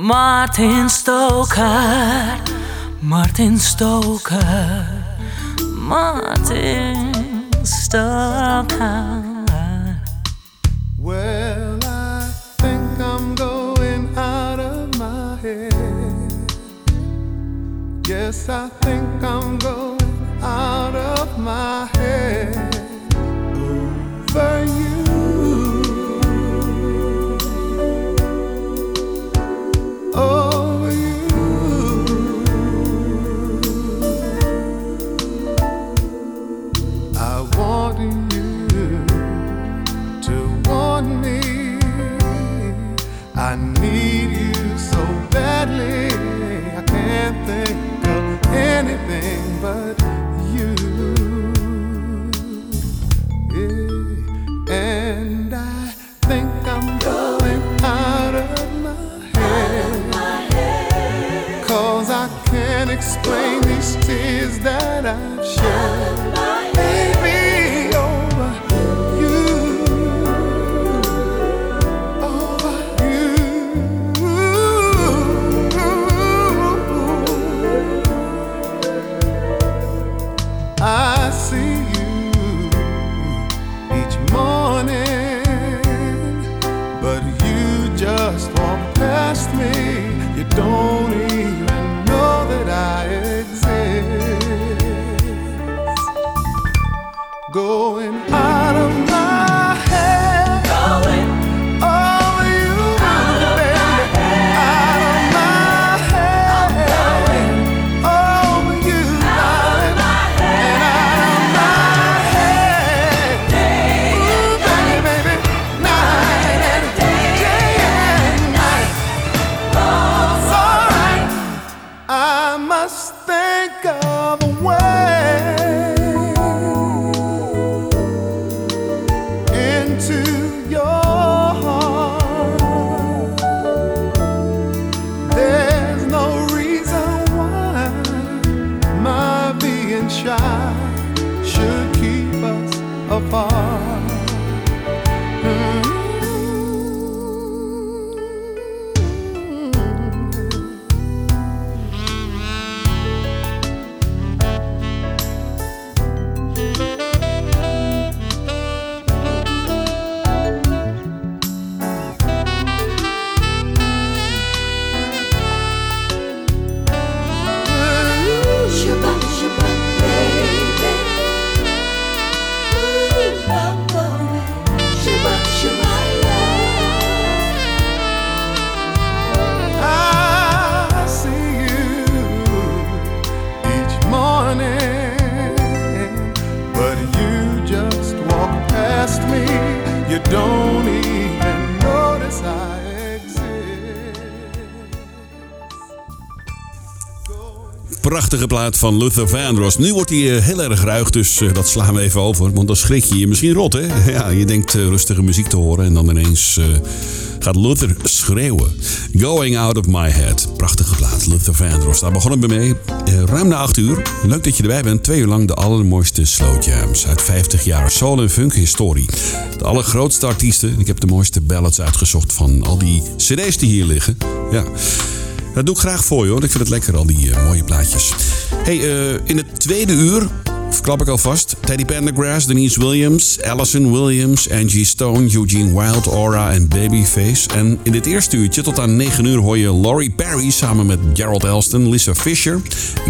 Martin Stoker, Martin Stoker, Martin Stoker. Well, I think I'm going out of my head. Yes, I think I'm going out of my head Prachtige plaat van Luther Vandross. Nu wordt hij eh, heel erg ruig, dus eh, dat slaan we even over. Want dan schrik je je misschien rot, hè? Ja, je denkt eh, rustige muziek te horen en dan ineens gaat Luther schreeuwen. Going Out of My Head. Prachtige plaat, Luther Vandross. Daar begonnen we mee. Ruim na 8 uur. Leuk dat je erbij bent. Twee uur lang de allermooiste slow jams uit 50 jaar soul en funk historie. De allergrootste artiesten. Ik heb de mooiste ballads uitgezocht van al die cd's die hier liggen. Ja. Dat doe ik graag voor je hoor. Ik vind het lekker, al die eh, mooie plaatjes. Hey, eh, in het tweede uur, verklap ik alvast, Teddy Pendergrass, Denise Williams, Allison Williams, Angie Stone, Eugene Wild, Aura en Babyface. En in dit eerste uurtje tot aan 9 uur hoor je Laurie Perry samen met Gerald Elston, Lisa Fisher,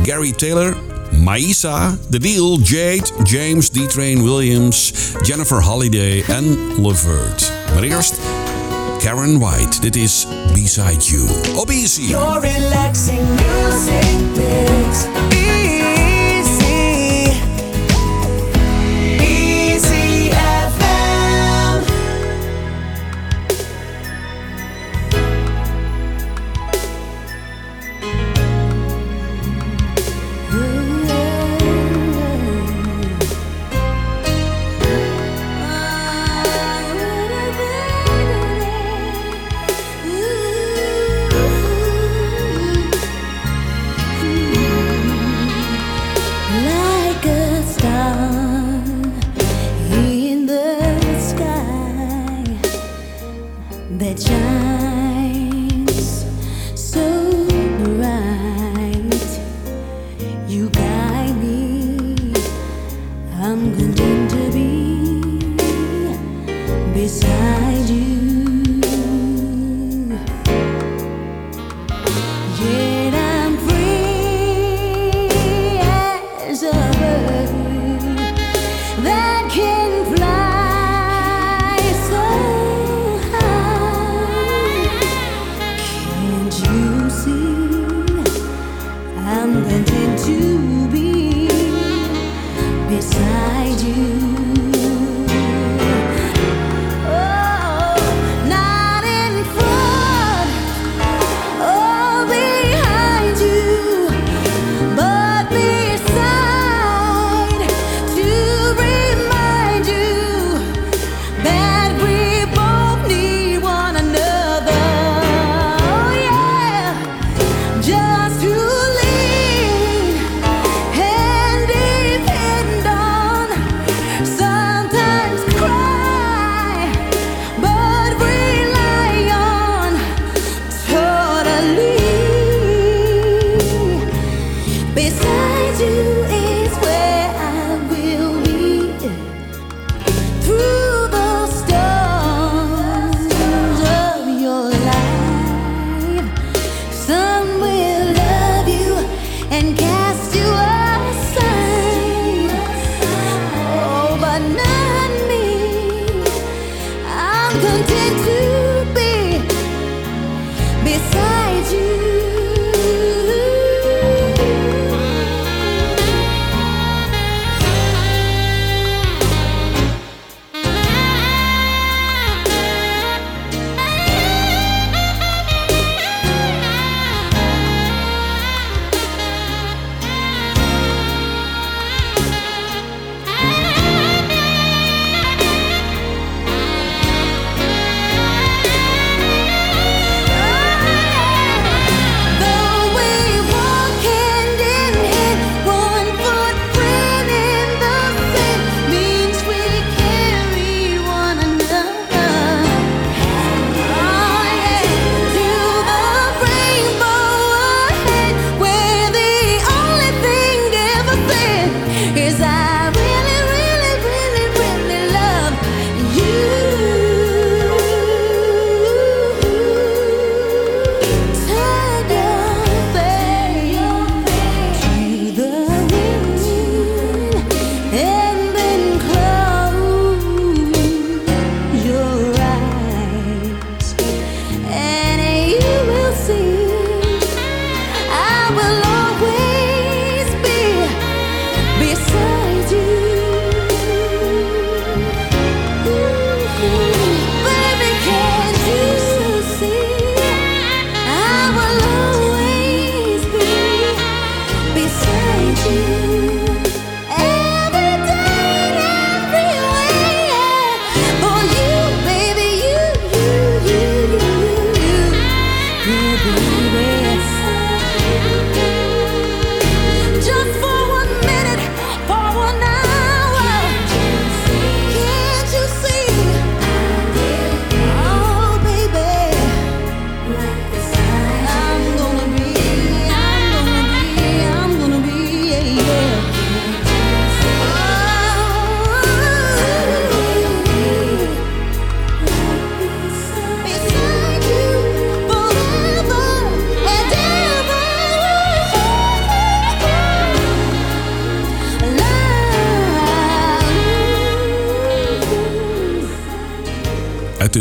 Gary Taylor, Maisa, The Deal, Jade, James, D-Train Williams, Jennifer Holiday en Levert. Maar eerst Karyn White. Dit is Beside You. Op Easy. Relaxing music.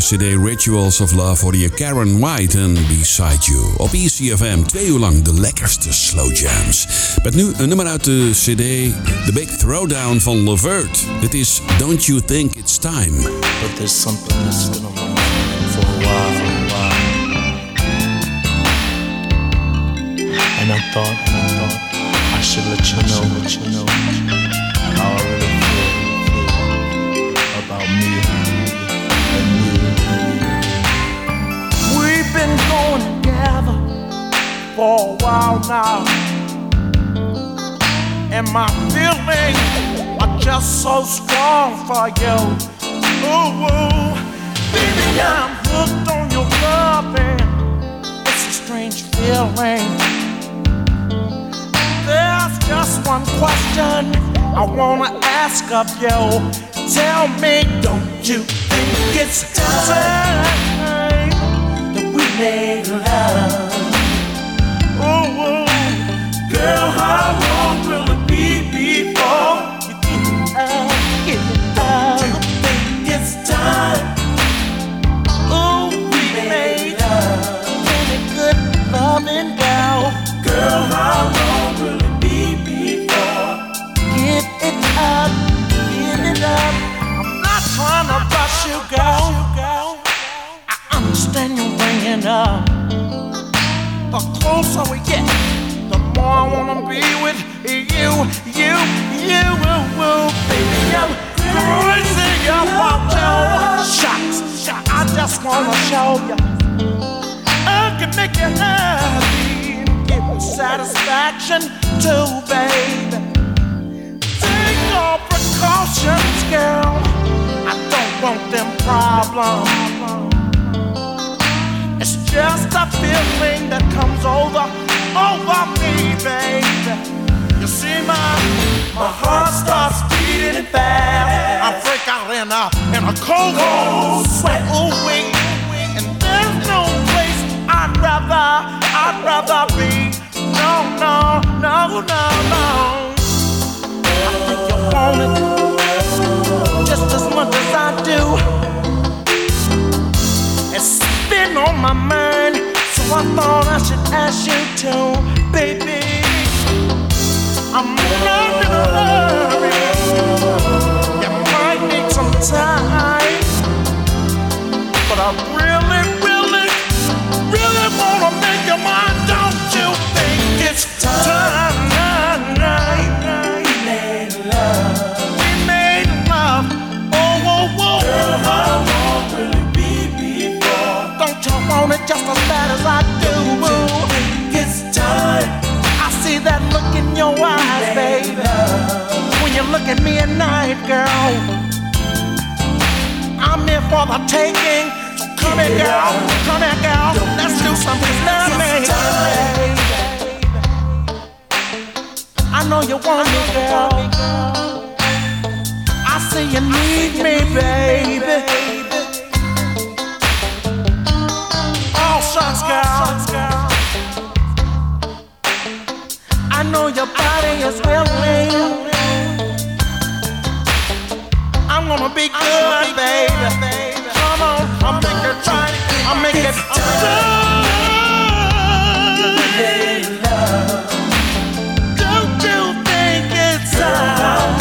Cd Rituals of Love hoorde je Karen White en Beside You. Op ECFM twee uur lang de lekkerste slow jams. Met nu een nummer uit de cd The Big Throwdown van Levert. Dit is Don't You Think It's Time. But there's something that's been on my for a while, for a while. And I thought, I thought I should let you know, you know for a while now. And my feelings are just so strong for you. Ooh, ooh. baby, I'm hooked on your loving. It's a strange feeling. There's just one question I wanna ask of you. Tell me, don't you think it's time that we make love? Girl, how long will closer we get, the more I wanna be with you, you, you, baby. I'm crazy about you. Shots, I just wanna show you. I can make you happy, give you satisfaction too, baby. Take your precautions, girl. I don't want them problems. Just a feeling that comes over, over me, baby. You see, my my heart starts beating fast. I break out in a in a cold, cold sweat. Ooh wee, and there's no place I'd rather, I'd rather be. No, no, no, no, no. I think you want it just as much as I do. Been on my mind, so I thought I should ask you to, baby. I'm not in a hurry. You might need some time, but I really, really, really wanna make you mine. Don't you think it's time? Night, girl. I'm here for the taking. So come here, girl. Come here, girl. Let's do something baby. I know you want me, girl. I see you need me, baby. All shucks, girl. I know your body is willing. I'm gonna be good, baby. Come on, I'll make it. I'll it. Don't you think it's time?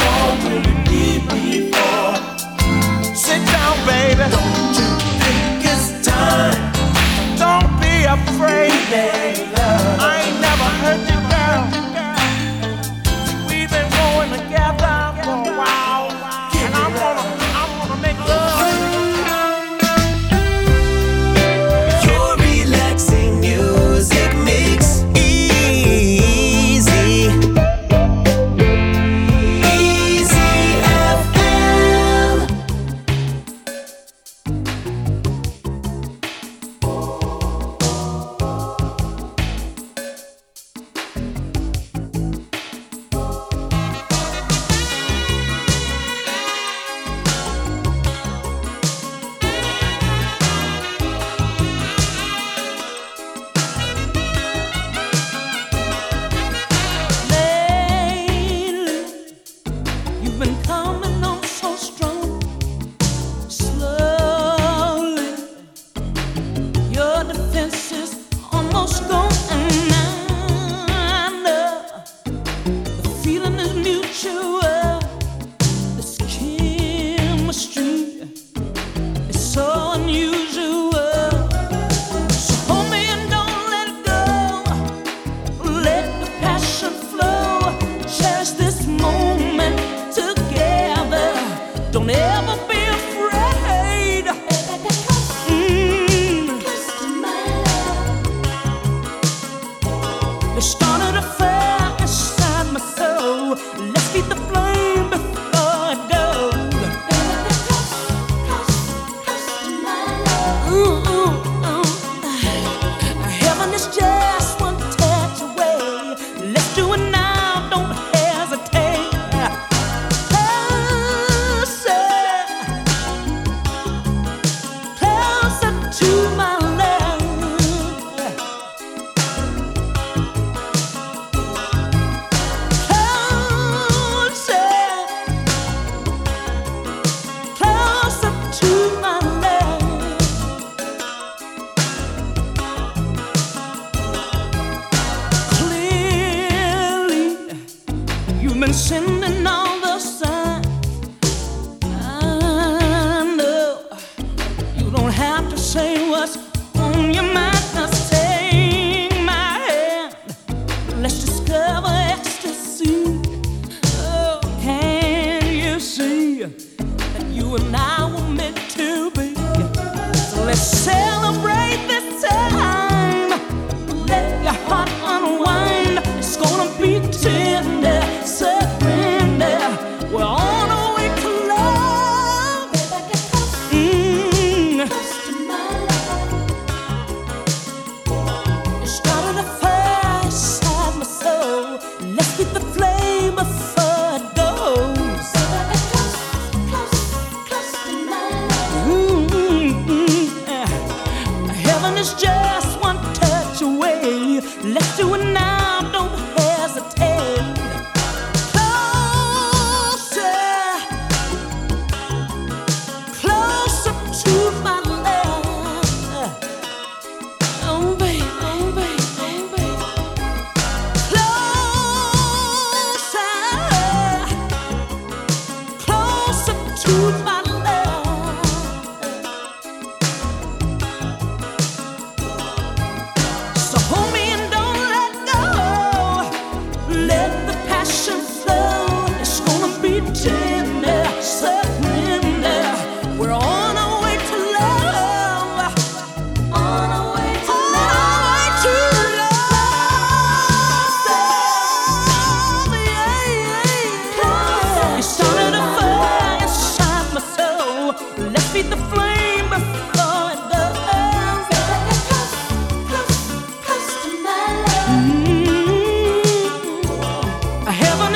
Sit down, baby. Don't you think it's time? Don't be afraid. I ain't never hurt you, girl.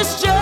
Heaven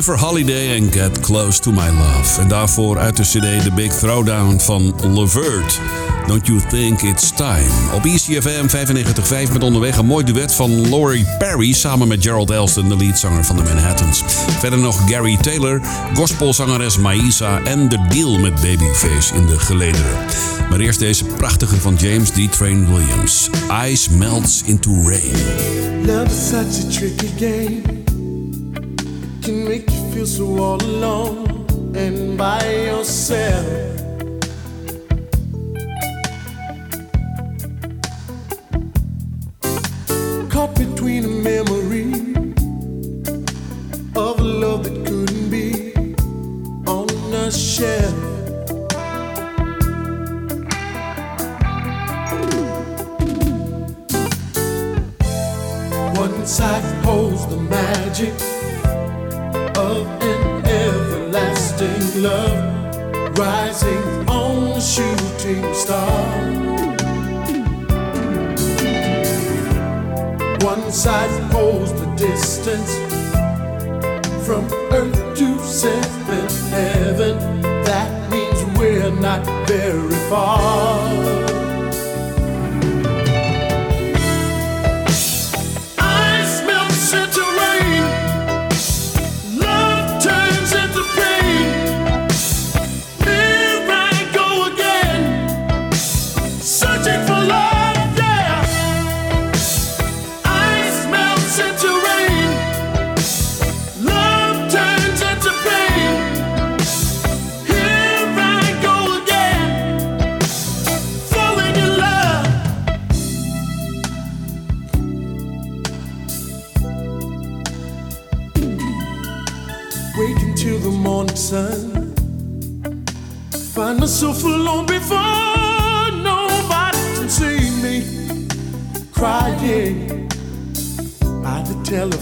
Jennifer Holiday en Get Close to My Love. En daarvoor uit de cd The Big Throwdown van Levert. Don't You Think It's Time. Op ECFM 95.5 met onderweg een mooi duet van Laurie Perry... samen met Gerald Elston, de leadzanger van de Manhattans. Verder nog Gary Taylor, gospelzangeres Maïsa... en The Deal met Babyface in de gelederen. Maar eerst deze prachtige van James D. Train Williams. Ice Melts Into Rain. Love such a tricky game. Can make you feel so all alone and by yourself. Caught between a memory of a love that couldn't be on a shelf. One side holds the magic everlasting love rising on the shooting star. One side holds the distance from earth to seventh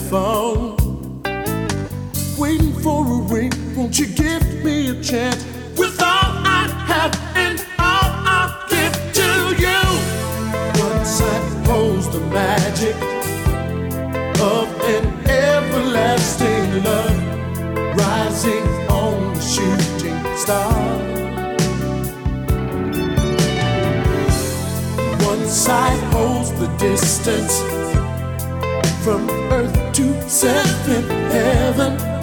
telephone. Waiting for a ring, won't you give me a chance? With all I have and all I'll give to you. Once I pose the magic of an everlasting love rising on the shooting star. One side holds the distance from earth to seventh heaven.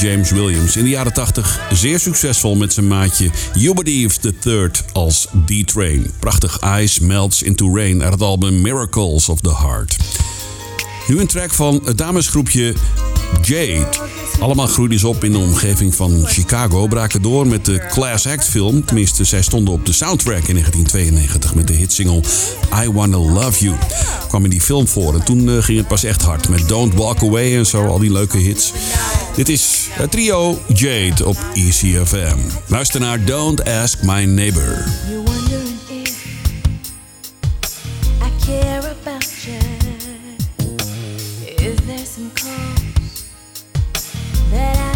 James Williams. In de jaren 80 zeer succesvol met zijn maatje Hubert Eves III als D-Train. Prachtig Ice Melts into Rain uit het album Miracles of the Heart. Nu een track van het damesgroepje Jade. Allemaal groeiden ze op in de omgeving van Chicago, braken door met de Class Act film. Tenminste, zij stonden op de soundtrack in 1992 met de hitsingle I Wanna Love You. Kwam in die film voor en toen eh, ging het pas echt hard met Don't Walk Away en zo, al die leuke hits. Dit is het trio Jade op ECFM. Luister naar Don't Ask My Neighbor.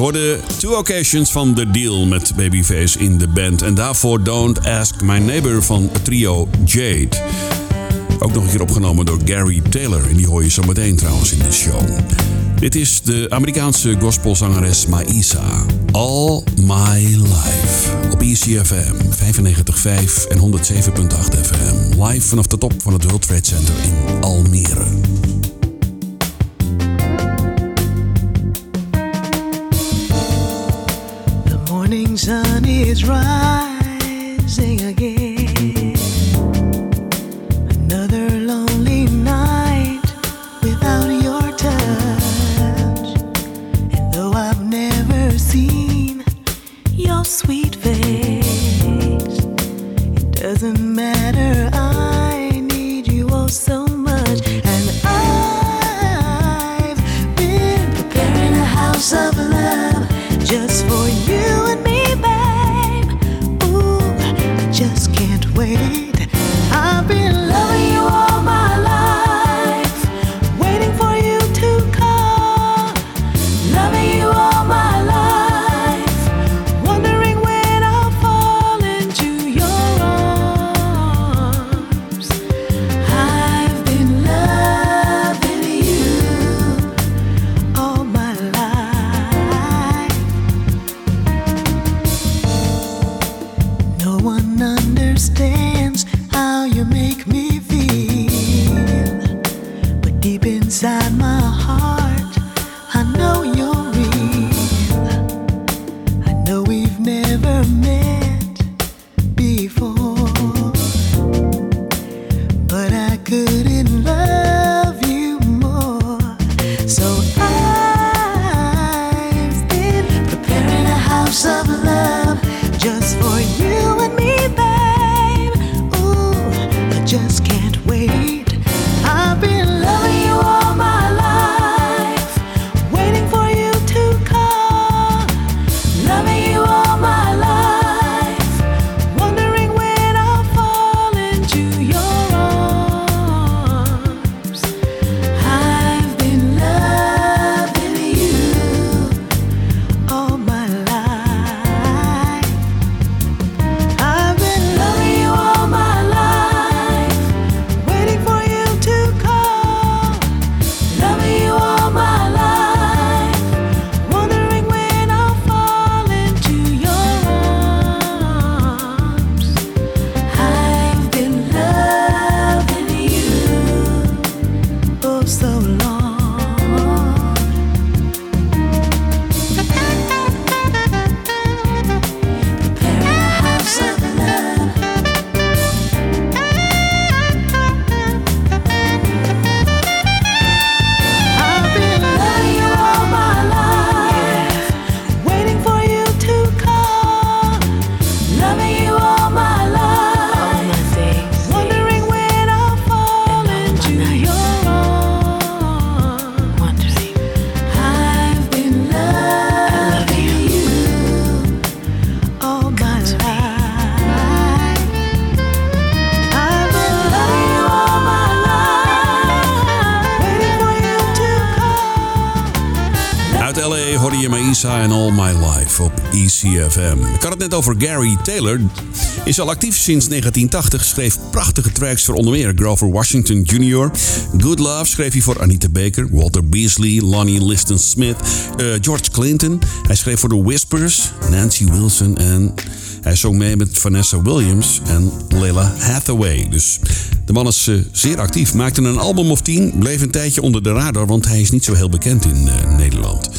hoorde Two Occasions van The Deal met Babyface in de band. En daarvoor Don't Ask My Neighbor van trio Jade. Ook nog een keer opgenomen door Gary Taylor. En die hoor je zo meteen trouwens in de show. Dit is de Amerikaanse gospelzangeres Maïsa. All My Life. Op ECFM 95.5 en 107.8 FM. Live vanaf de top van het World Trade Center in Almere. morning sun is rising again. Another lonely night without your touch. And though I've never seen your sweet face, it doesn't matter. ECFM. Ik had het net over Gary Taylor. Is al actief sinds 1980, schreef prachtige tracks voor onder meer Grover Washington Jr. Good Love schreef hij voor Anita Baker, Walter Beasley, Lonnie Liston Smith, eh, George Clinton. Hij schreef voor The Whispers, Nancy Wilson en hij zong mee met Vanessa Williams en Leila Hathaway. Dus de man is eh, zeer actief. Maakte een album of tien, bleef een tijdje onder de radar, want hij is niet zo heel bekend in eh, Nederland.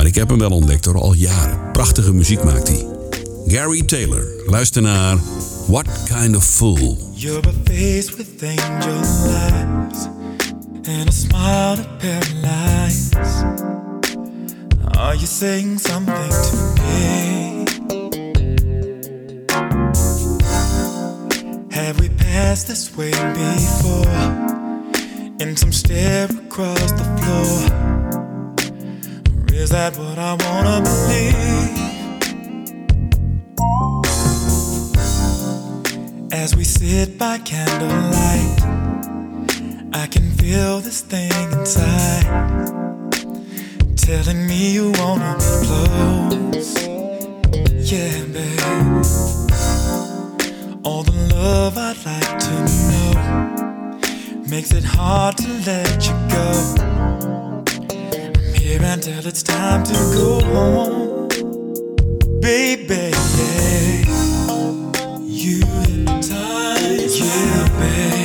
Maar ik heb hem wel ontdekt door al jaren. Prachtige muziek maakt hij. Gary Taylor. Luister naar What Kind of Fool. You're a face with angel eyes and a smile that paralyzes. Are you saying something to me? Have we passed this way before? In some stare across the floor. Is that what I wanna believe? As we sit by candlelight, I can feel this thing inside telling me you wanna be close. Yeah, babe. All the love I'd like to know makes it hard to let you go. Here until it's time to go home, baby. You hypnotize, yeah, babe.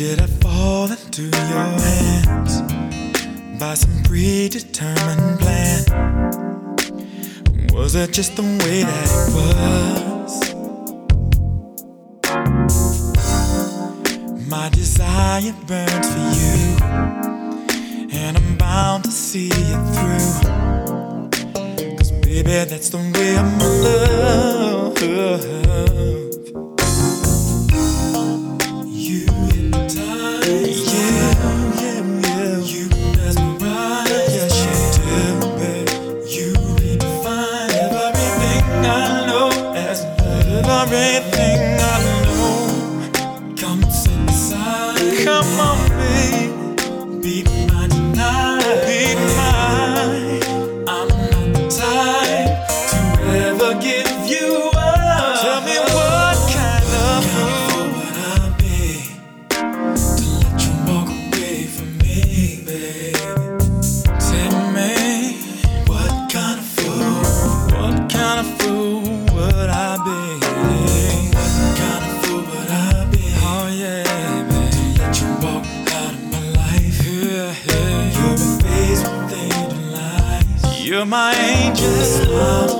Did I fall into your hands by some predetermined plan? Was it just the way that it was? My desire burns for you, and I'm bound to see it through. Cause baby, that's the way I'm love. мам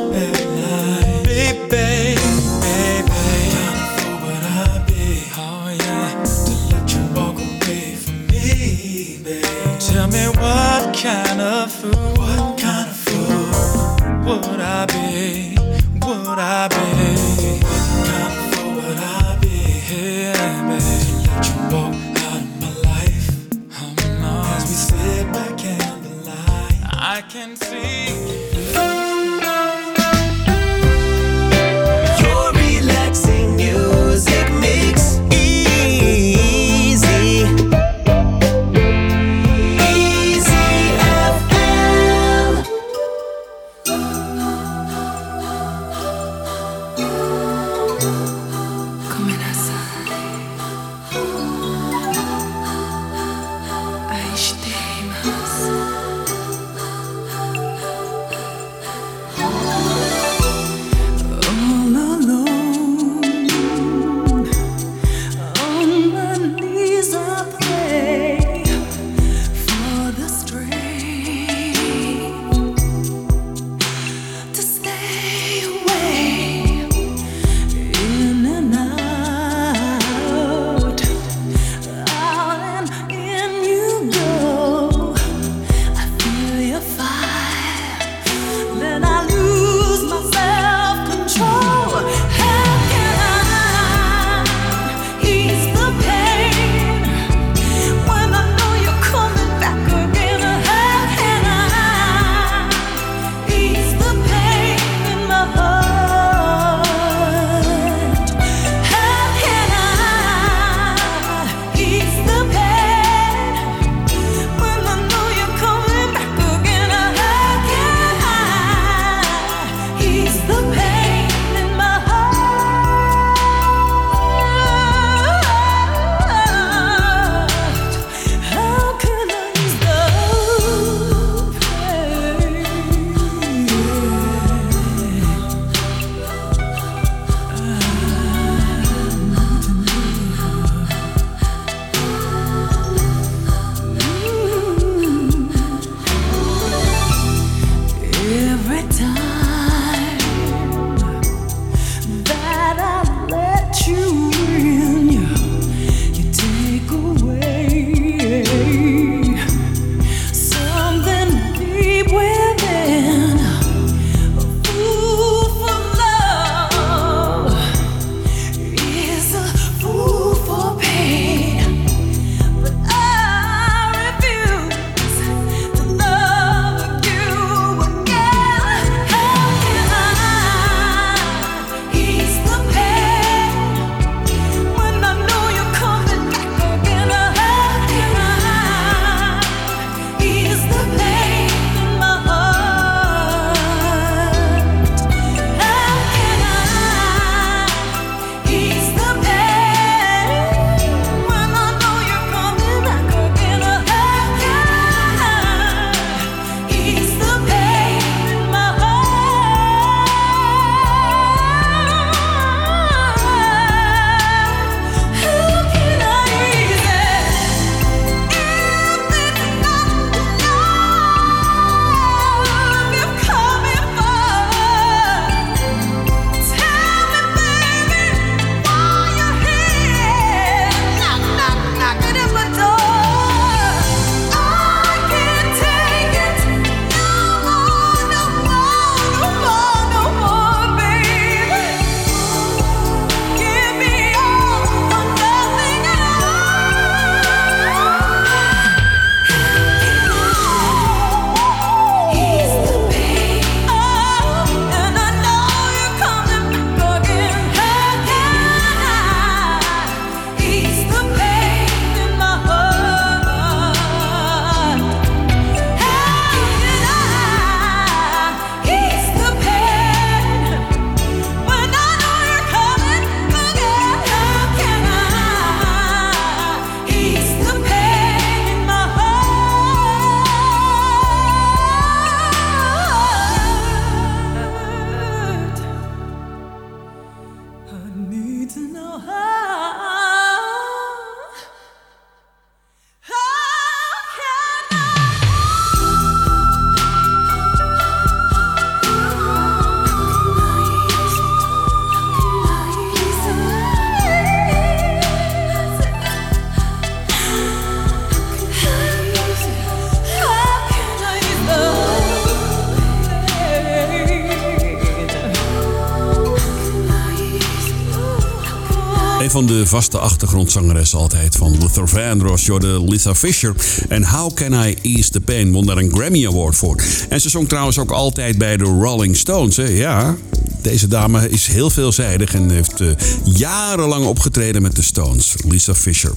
Van de vaste achtergrondzangeressen altijd van Luther Vandross, Jorde Lisa Fisher. En How Can I Ease the Pain won daar een Grammy Award voor. En ze zong trouwens ook altijd bij de Rolling Stones. Hè? Ja, deze dame is heel veelzijdig en heeft eh, jarenlang opgetreden met de Stones. Lisa Fisher.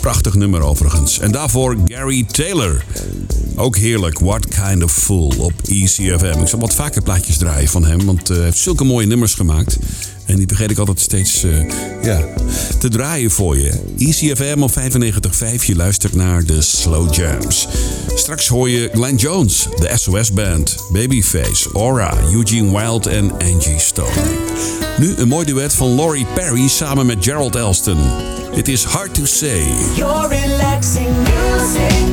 Prachtig nummer overigens. En daarvoor Gary Taylor. Ook heerlijk. What Kind of Fool op ECFM. Ik zal wat vaker plaatjes draaien van hem, want eh, hij heeft zulke mooie nummers gemaakt. En die vergeet ik altijd steeds eh, ja, te draaien voor je. ECFM op 95.5. Je luistert naar de Slow Jams. Straks hoor je Glenn Jones, de SOS Band, Babyface, Aura, Eugene Wild en Angie Stone. Nu een mooi duet van Laurie Perry samen met Gerald Elston. It is hard to say. Your relaxing music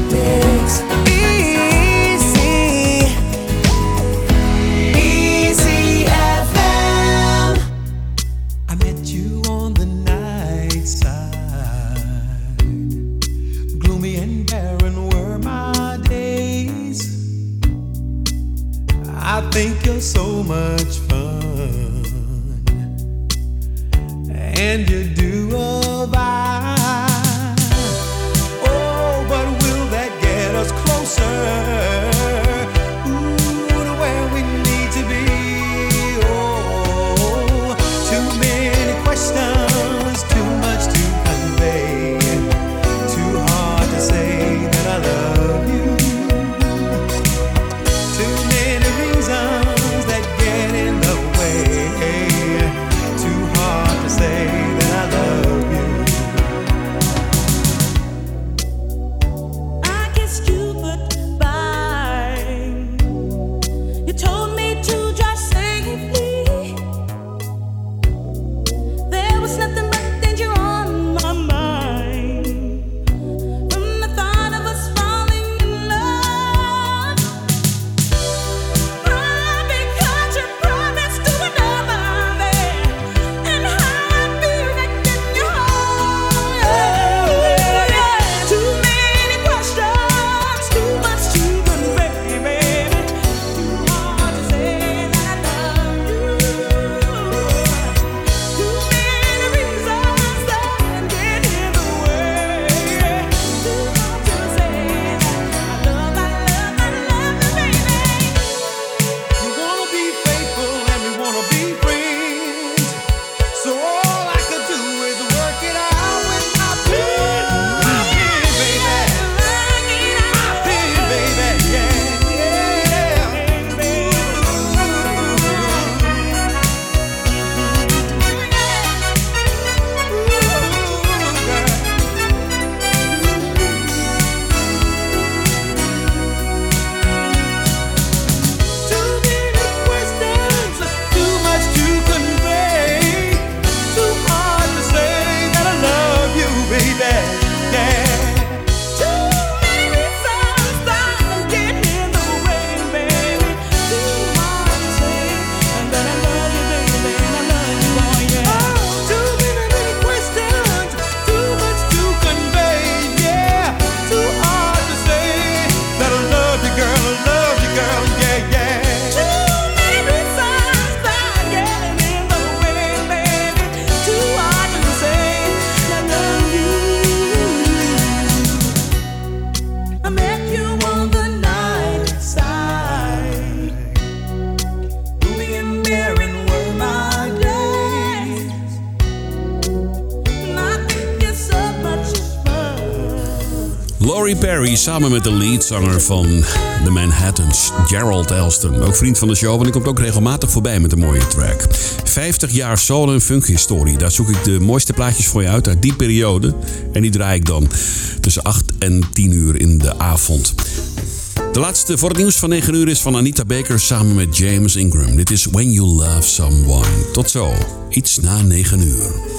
Harry Perry samen met de leadzanger van The Manhattans, Gerald Elston. Ook vriend van de show, want die komt ook regelmatig voorbij met een mooie track. 50 jaar soul en funk historie. Daar zoek ik de mooiste plaatjes voor je uit uit die periode. En die draai ik dan tussen 8 en 10 uur in de avond. De laatste voor het nieuws van 9 uur is van Anita Baker samen met James Ingram. Dit is When You Love Someone. Tot zo, iets na 9 uur.